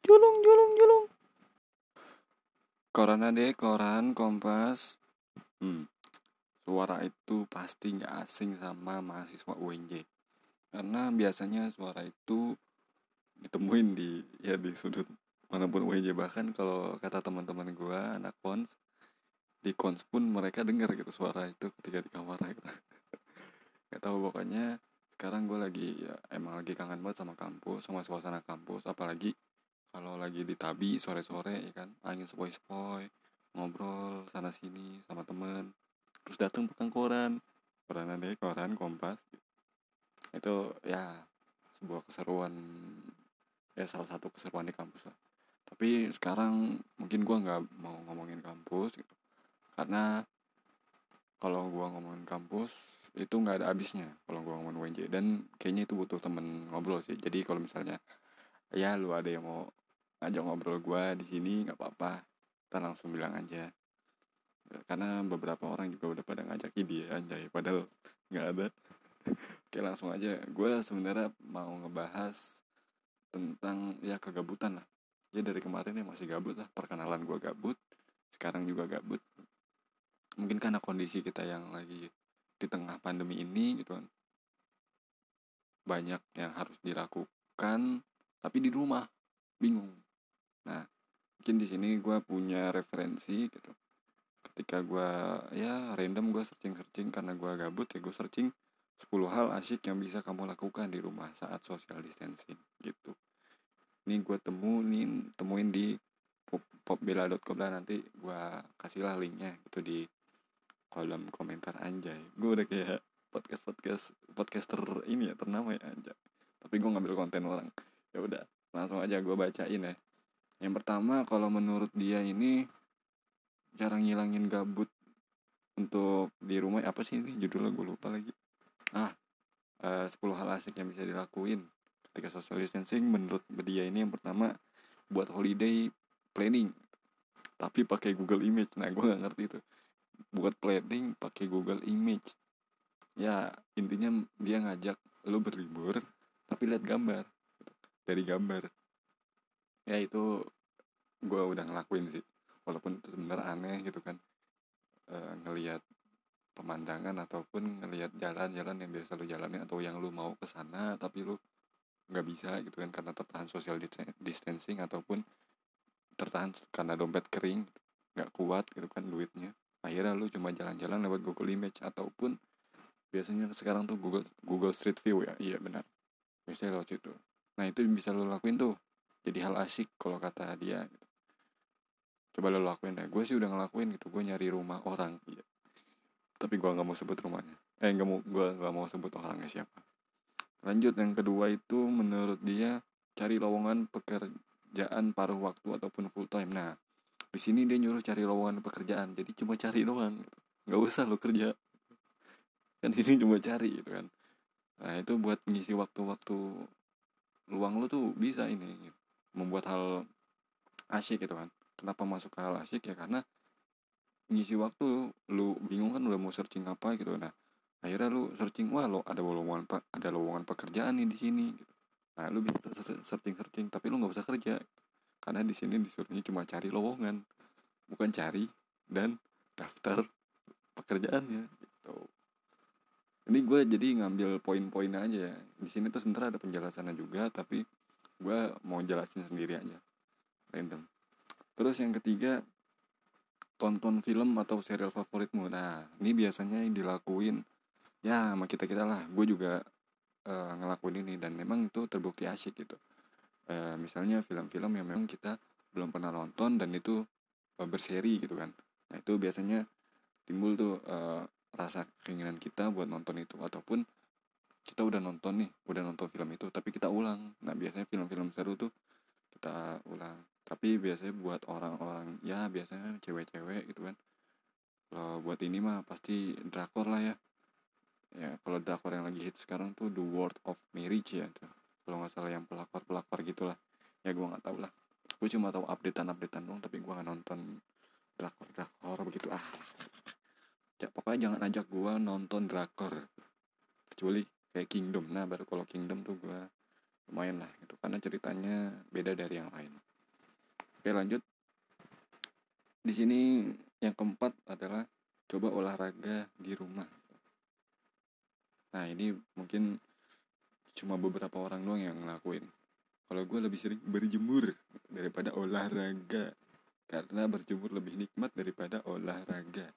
Julung julung julung. Koran deh koran Kompas. Hmm. Suara itu pasti nggak asing sama mahasiswa UNJ. Karena biasanya suara itu ditemuin di ya di sudut mana pun UNJ bahkan kalau kata teman-teman gua anak kons di kons pun mereka dengar gitu suara itu ketika di kamar gitu. Gak tahu pokoknya sekarang gue lagi ya emang lagi kangen banget sama kampus sama suasana kampus. Apalagi kalau lagi di tabi sore-sore ya kan angin sepoi-sepoi ngobrol sana sini sama temen. Terus datang pegang koran koran ada koran kompas. Itu ya sebuah keseruan ya salah satu keseruan di kampus lah. Tapi sekarang mungkin gue nggak mau ngomongin kampus gitu. Karena kalau gue ngomongin kampus itu nggak ada habisnya kalau gue ngomong WNJ dan kayaknya itu butuh temen ngobrol sih. Jadi kalau misalnya ya lu ada yang mau ngajak ngobrol gue di sini nggak apa-apa. Kita langsung bilang aja. Karena beberapa orang juga udah pada ngajak dia anjay. Padahal nggak ada. Oke langsung aja. Gue sebenarnya mau ngebahas tentang ya kegabutan lah. Ya dari kemarin ya masih gabut lah. Perkenalan gue gabut. Sekarang juga gabut. Mungkin karena kondisi kita yang lagi di tengah pandemi ini gitu kan. Banyak yang harus dilakukan tapi di rumah. Bingung. Nah mungkin di sini gue punya referensi gitu. Ketika gue ya random gue searching searching karena gue gabut ya gue searching 10 hal asyik yang bisa kamu lakukan di rumah saat social distancing gitu. Ini gue temuin temuin di popbela.com lah nanti gue kasih lah linknya gitu di kolom komentar anjay gue udah kayak podcast podcast podcaster ini ya ternama ya anjay tapi gue ngambil konten orang. Ya udah langsung aja gue bacain ya. Yang pertama kalau menurut dia ini cara ngilangin gabut untuk di rumah apa sih ini? Judulnya gue lupa lagi. Ah uh, 10 hal asik yang bisa dilakuin ketika social distancing. Menurut dia ini yang pertama buat holiday planning. Tapi pakai Google Image. Nah gue nggak ngerti itu buat planning pakai Google Image. Ya intinya dia ngajak lo berlibur tapi lihat gambar. Dari gambar. Ya itu gue udah ngelakuin sih. Walaupun sebenarnya aneh gitu kan. E, ngelihat pemandangan ataupun ngelihat jalan-jalan yang biasa lo jalanin atau yang lo mau ke sana tapi lo nggak bisa gitu kan karena tertahan social distancing ataupun tertahan karena dompet kering nggak kuat gitu kan duitnya akhirnya lu cuma jalan-jalan lewat Google Image ataupun biasanya sekarang tuh Google Google Street View ya? Iya benar. Biasanya lewat situ. Nah itu bisa lo lakuin tuh. Jadi hal asik kalau kata dia gitu. coba lo lakuin deh. Gue sih udah ngelakuin gitu. Gue nyari rumah orang iya. Tapi gue nggak mau sebut rumahnya. Eh nggak mau gue nggak mau sebut orangnya siapa. Lanjut yang kedua itu menurut dia cari lowongan pekerjaan paruh waktu ataupun full time. Nah di sini dia nyuruh cari lowongan pekerjaan jadi cuma cari doang gitu. nggak usah lo kerja kan ini cuma cari gitu kan nah itu buat ngisi waktu-waktu luang lo tuh bisa ini gitu. membuat hal asyik gitu kan kenapa masuk ke hal asyik ya karena ngisi waktu lu bingung kan udah mau searching apa gitu nah akhirnya lu searching wah lo ada lowongan ada lowongan pekerjaan nih di sini gitu. nah lu bisa searching searching tapi lu nggak usah kerja karena di sini disuruhnya cuma cari lowongan bukan cari dan daftar pekerjaannya gitu. Ini gue jadi ngambil poin-poin aja ya. Di sini tuh sebenarnya ada penjelasannya juga tapi gue mau jelasin sendiri aja. Random. Terus yang ketiga tonton film atau serial favoritmu. Nah ini biasanya yang dilakuin ya sama kita kita lah. Gue juga uh, ngelakuin ini dan memang itu terbukti asyik gitu uh, misalnya film-film yang memang kita belum pernah nonton dan itu uh, berseri gitu kan. Nah itu biasanya timbul tuh uh, rasa keinginan kita buat nonton itu. Ataupun kita udah nonton nih udah nonton film itu tapi kita ulang. Nah biasanya film-film seru tuh kita ulang. Tapi biasanya buat orang-orang ya biasanya cewek-cewek gitu kan. Kalau buat ini mah pasti drakor lah ya. Ya kalau drakor yang lagi hit sekarang tuh The World of Marriage ya tuh kalau nggak salah yang pelakor pelakor gitulah. Ya gue nggak tahu lah gue cuma tahu updatean updatean dong tapi gue nggak nonton drakor drakor begitu. Ah. Ya, pokoknya jangan ajak gue nonton drakor. Kecuali kayak Kingdom. Nah baru kalau Kingdom tuh gue lumayan lah gitu karena ceritanya beda dari yang lain. Oke lanjut. Di sini yang keempat adalah coba olahraga di rumah. Nah ini mungkin cuma beberapa orang doang yang ngelakuin. Kalau gue lebih sering berjemur daripada olahraga. Karena berjemur lebih nikmat daripada olahraga.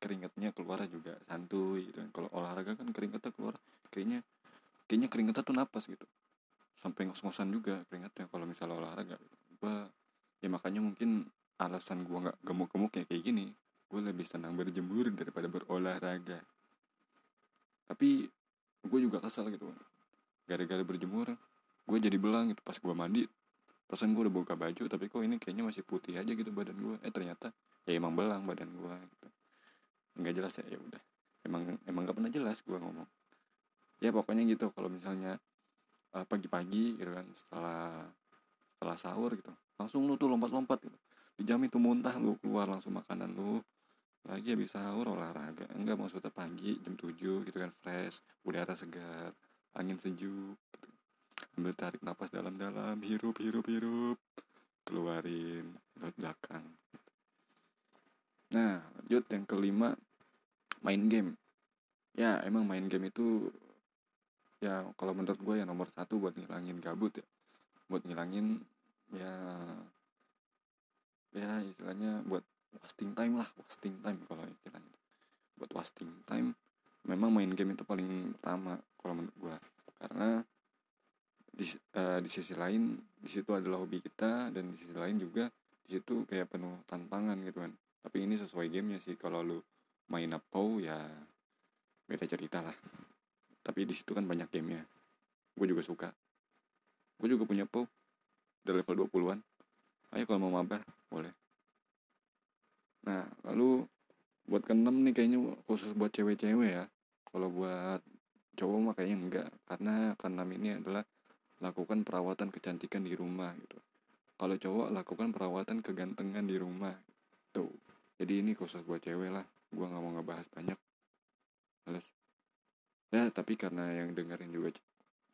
Keringetnya keluar juga santuy gitu. kalau olahraga kan keringetnya keluar kayaknya kayaknya keringetnya tuh napas gitu. Sampai ngos-ngosan juga keringetnya kalau misalnya olahraga. Gua ya makanya mungkin alasan gua nggak gemuk-gemuk ya kayak gini. Gue lebih senang berjemur daripada berolahraga. Tapi gue juga kesal gitu gara-gara berjemur gue jadi belang gitu. Pas gue mandi perasaan gue udah buka baju tapi kok ini kayaknya masih putih aja gitu badan gue eh ternyata ya emang belang badan gue gitu. Nggak jelas ya ya udah. Emang emang gak pernah jelas gue ngomong. Ya pokoknya gitu kalau misalnya uh, pagi-pagi gitu kan setelah setelah sahur gitu langsung lu tuh lompat-lompat gitu. Dijamin tuh muntah lu keluar langsung makanan lu. Lagi habis sahur olahraga. Enggak maksudnya pagi jam 7 gitu kan fresh. Udara segar angin sejuk gitu. ambil tarik nafas dalam-dalam hirup hirup hirup. Keluarin lewat belakang. Nah lanjut yang kelima main game. Ya emang main game itu ya kalau menurut gue yang nomor satu buat ngilangin gabut ya. Buat ngilangin ya ya istilahnya buat wasting time lah wasting time kalau istilahnya. Buat wasting time memang main game itu paling utama kalau menurut gue karena di, uh, di sisi lain di situ adalah hobi kita dan di sisi lain juga di situ kayak penuh tantangan gitu kan. Tapi ini sesuai gamenya sih. Kalau lu main apa ya beda cerita lah. Tapi di situ kan banyak gamenya. Gue juga suka. Gue juga punya PO udah level 20-an ayo kalau mau mabar boleh. Nah lalu buat keenam nih kayaknya khusus buat cewek-cewek ya. Kalau buat cowok mah kayaknya enggak. Karena keenam ini adalah lakukan perawatan kecantikan di rumah gitu. Kalau cowok lakukan perawatan kegantengan di rumah. Tuh. Jadi ini khusus buat cewek lah. Gue nggak mau ngebahas banyak. Males. Ya tapi karena yang dengerin juga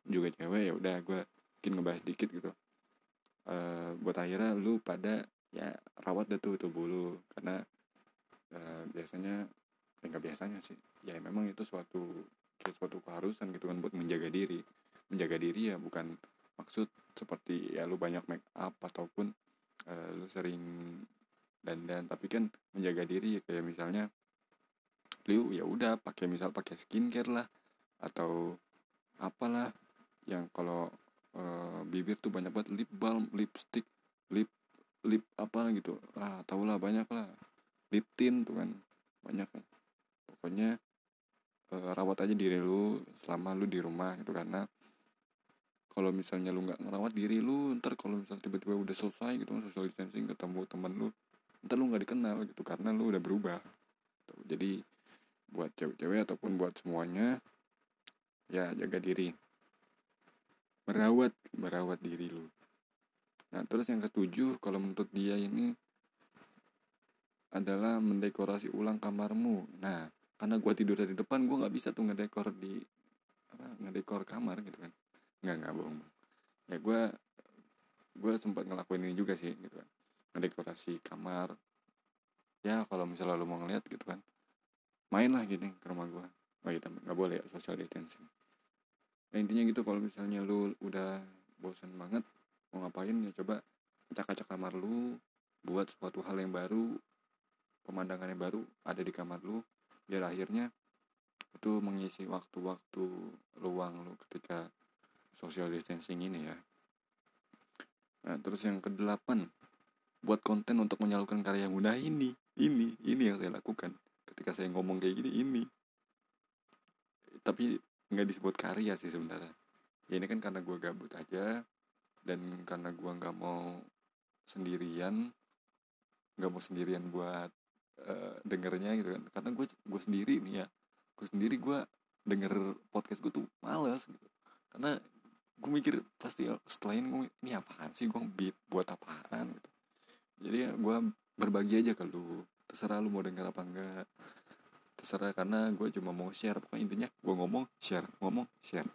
juga cewek ya udah gue mungkin ngebahas dikit gitu. Uh, buat akhirnya lu pada ya rawat deh tuh tubuh lu. Karena uh, biasanya ya nggak biasanya sih. Ya memang itu suatu kayak suatu keharusan gitu kan buat menjaga diri. Menjaga diri ya bukan maksud seperti ya lu banyak make up ataupun uh, lu sering dandan. Tapi kan menjaga diri ya kayak misalnya lu ya udah pakai misal pakai skincare lah atau apalah yang kalau e, bibir tuh banyak banget lip balm lipstick lip lip apa gitu. Ah tau lah banyak lah lip tint tuh kan banyak kan. Pokoknya e, rawat aja diri lu selama lu di rumah gitu karena kalau misalnya lu nggak ngerawat diri lu ntar kalau misalnya tiba-tiba udah selesai gitu social distancing ketemu temen lu ntar lu nggak dikenal gitu karena lu udah berubah. Jadi buat cewek-cewek ataupun buat semuanya ya jaga diri. Merawat merawat diri lu. Nah terus yang ketujuh kalau menurut dia ini adalah mendekorasi ulang kamarmu. Nah karena gua tidur dari depan gua nggak bisa tuh ngedekor di apa ngedekor kamar gitu kan. Nggak nggak bohong. Ya gua gue sempat ngelakuin ini juga sih gitu kan. Ngedekorasi kamar. Ya kalau misalnya lu mau ngeliat gitu kan main lah gini ke rumah gua. Oh iya nggak boleh ya social distancing. Nah, intinya gitu kalau misalnya lu udah bosan banget mau ngapain ya coba acak-acak kamar lu buat suatu hal yang baru pemandangan yang baru ada di kamar lu biar akhirnya itu mengisi waktu-waktu luang lu ketika social distancing ini ya. Nah terus yang kedelapan buat konten untuk menyalurkan karya muda ini ini ini yang saya lakukan. Ketika saya ngomong kayak gini ini. Tapi nggak disebut karya sih sebenarnya. Ya ini kan karena gue gabut aja dan karena gue nggak mau sendirian nggak mau sendirian buat uh, dengernya gitu kan. Karena gue gue sendiri nih ya gue sendiri gue denger podcast gue tuh males gitu. Karena gue mikir pasti setelah ini gue ini apaan sih gue beat buat apaan gitu. Jadi ya gue berbagi aja ke lu. Terserah lu mau denger apa enggak. Terserah karena gue cuma mau share. Pokoknya intinya gue ngomong share ngomong share.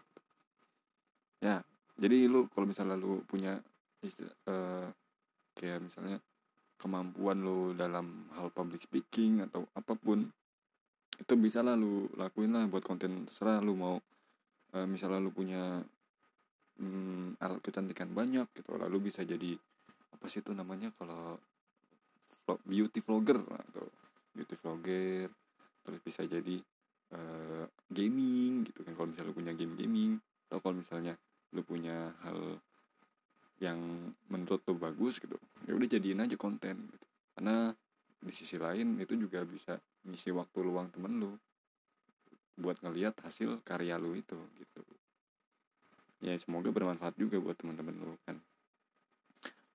Ya jadi lu kalau misalnya lu punya uh, kayak misalnya kemampuan lu dalam hal public speaking atau apa pun itu bisa lah lu lakuin lah buat konten terserah lu mau uh, misalnya lu punya um, alat kecantikan banyak gitu lalu bisa jadi apa sih itu namanya kalau beauty vlogger atau beauty vlogger terus bisa jadi uh, gaming gitu kan kalau misalnya lu punya game gaming atau kalau misalnya lu punya hal yang menurut tuh bagus gitu ya udah jadiin aja konten gitu. Karena di sisi lain itu juga bisa ngisi waktu luang temen lu buat ngelihat hasil karya lu itu gitu. Ya semoga bermanfaat juga buat teman-teman lu kan.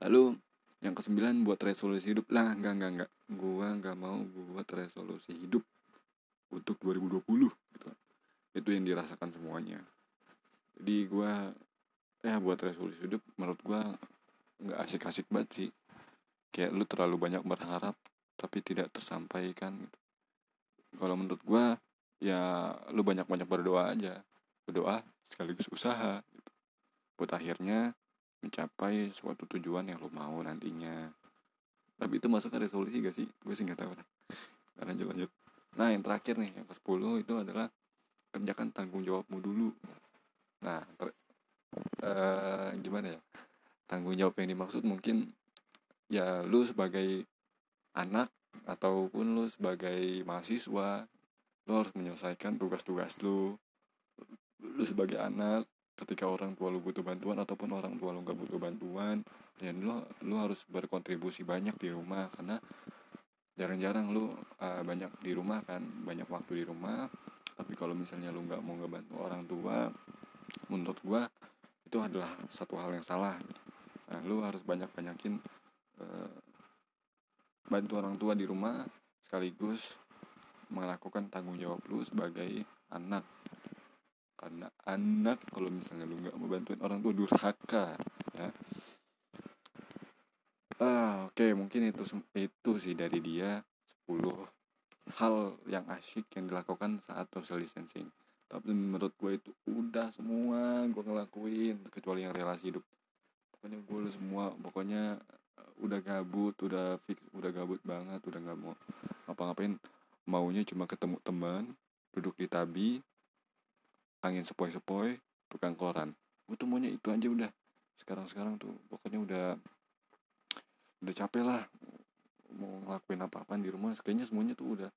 Lalu yang kesembilan buat resolusi hidup. Lah enggak enggak enggak gua enggak mau buat resolusi hidup untuk 2020 gitu. Itu yang dirasakan semuanya. Jadi gua ya buat resolusi hidup menurut gua nggak asik-asik banget sih. Kayak lu terlalu banyak berharap tapi tidak tersampaikan gitu. Kalau menurut gua ya lu banyak-banyak berdoa aja. Berdoa sekaligus usaha gitu. buat akhirnya mencapai suatu tujuan yang lo mau nantinya. Tapi itu masuk ke resolusi gak sih? Gue sih nggak tahu nah, lanjut lanjut nah yang terakhir nih yang ke 10 itu adalah kerjakan tanggung jawabmu dulu. Nah uh, gimana ya tanggung jawab yang dimaksud mungkin ya lu sebagai anak ataupun lu sebagai mahasiswa lu harus menyelesaikan tugas-tugas lu. Lu sebagai anak ketika orang tua lu butuh bantuan ataupun orang tua lu gak butuh bantuan dan lu lu harus berkontribusi banyak di rumah karena jarang-jarang lu uh, banyak di rumah kan banyak waktu di rumah. Tapi kalau misalnya lu nggak mau ngebantu orang tua menurut gua itu adalah satu hal yang salah. Nah, lu harus banyak banyakin uh, bantu orang tua di rumah sekaligus melakukan tanggung jawab lu sebagai anak. Karena anak kalau misalnya lu nggak mau bantuin orang tua durhaka ya. Ah oke okay, mungkin itu itu sih dari dia 10 hal yang asyik yang dilakukan saat social distancing tapi menurut gue itu udah semua gue ngelakuin kecuali yang relasi hidup. Pokoknya gue semua pokoknya eh, udah gabut udah fix udah gabut banget udah nggak mau ngapa-ngapain. Maunya cuma ketemu teman duduk di tabi angin sepoi-sepoi tukang koran. Gue tuh maunya itu aja udah. Sekarang-sekarang tuh pokoknya udah udah capek lah mau ngelakuin apa-apa di rumah. Kayaknya semuanya tuh udah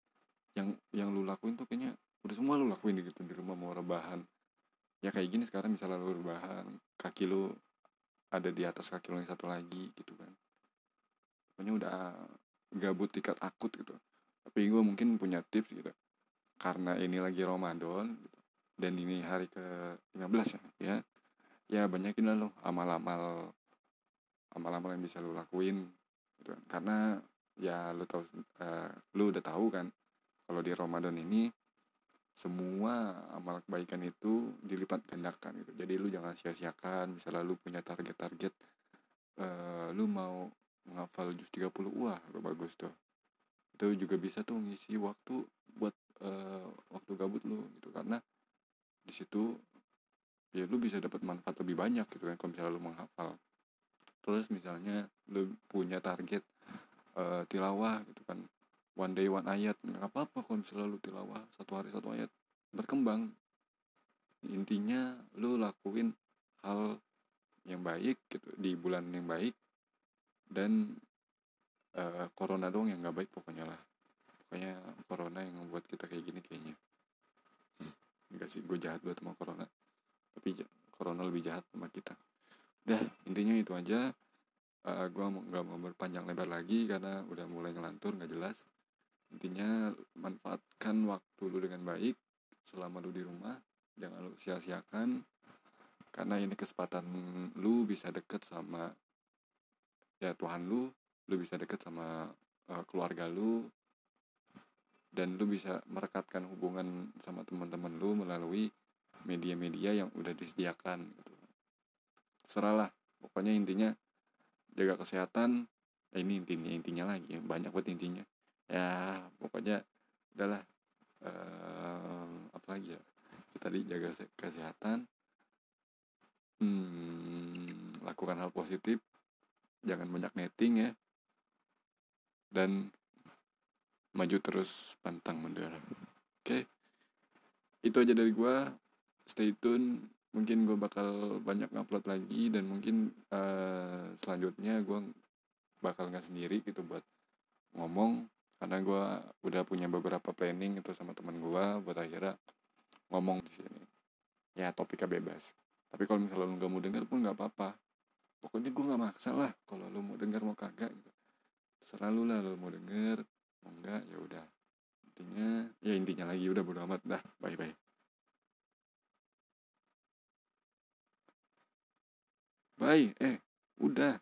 yang yang lu lakuin tuh kayaknya udah semua lu lakuin gitu di rumah mau rebahan. Ya kayak gini sekarang misalnya lu rebahan kaki lu ada di atas kaki lu yang satu lagi gitu kan. Pokoknya udah gabut tingkat akut gitu. Tapi gue mungkin punya tips gitu. Karena ini lagi Ramadan gitu dan ini hari ke 15 ya ya. Ya banyakin lah lo amal-amal amal-amal yang bisa lo lakuin gitu. Karena ya lo tahu uh, lo udah tahu kan kalau di Ramadan ini semua amal kebaikan itu dilipat gandakan gitu. Jadi lu jangan sia-siakan misalnya lu punya target-target uh, lu mau menghafal juz 30 wah bagus tuh. Itu juga bisa tuh ngisi waktu buat uh, waktu gabut lu gitu. Karena di situ ya lu bisa dapat manfaat lebih banyak gitu kan kalau misalnya lu menghafal. Terus misalnya lu punya target uh, tilawah gitu kan one day one ayat. Nggak apa-apa kalau misalnya lu tilawah satu hari satu ayat. Berkembang. Intinya lu lakuin hal yang baik gitu di bulan yang baik. Dan uh, corona dong yang nggak baik pokoknya lah. Pokoknya corona yang membuat kita kayak gini kayaknya. Enggak sih gue jahat buat sama corona. Tapi corona lebih jahat sama kita. Udah intinya itu aja. Uh, gue nggak mau berpanjang lebar lagi karena udah mulai ngelantur nggak jelas intinya manfaatkan waktu lu dengan baik selama lu di rumah jangan lu sia-siakan karena ini kesempatan lu bisa deket sama ya Tuhan lu lu bisa deket sama uh, keluarga lu dan lu bisa merekatkan hubungan sama teman-teman lu melalui media-media yang udah disediakan gitu. Seralah pokoknya intinya jaga kesehatan eh, ini intinya intinya lagi banyak buat intinya ya pokoknya udahlah uh, apa lagi ya? Tadi jaga kesehatan. Hmm, lakukan hal positif. Jangan banyak netting ya. Dan maju terus pantang mundur oke? Okay? itu aja dari gue stay tune. Mungkin gue bakal banyak ngupload lagi dan mungkin uh, selanjutnya gue bakal nggak sendiri gitu buat ngomong karena gue udah punya beberapa planning itu sama teman gue buat akhirnya ngomong di sini. Ya topiknya bebas. Tapi kalau misalnya lu nggak mau denger pun nggak apa-apa. Pokoknya gue nggak maksa lah kalau lu mau denger mau kagak gitu. Selalu lah lu mau denger mau enggak ya udah. Intinya ya intinya lagi udah bodo amat dah. Bye bye. Bye eh udah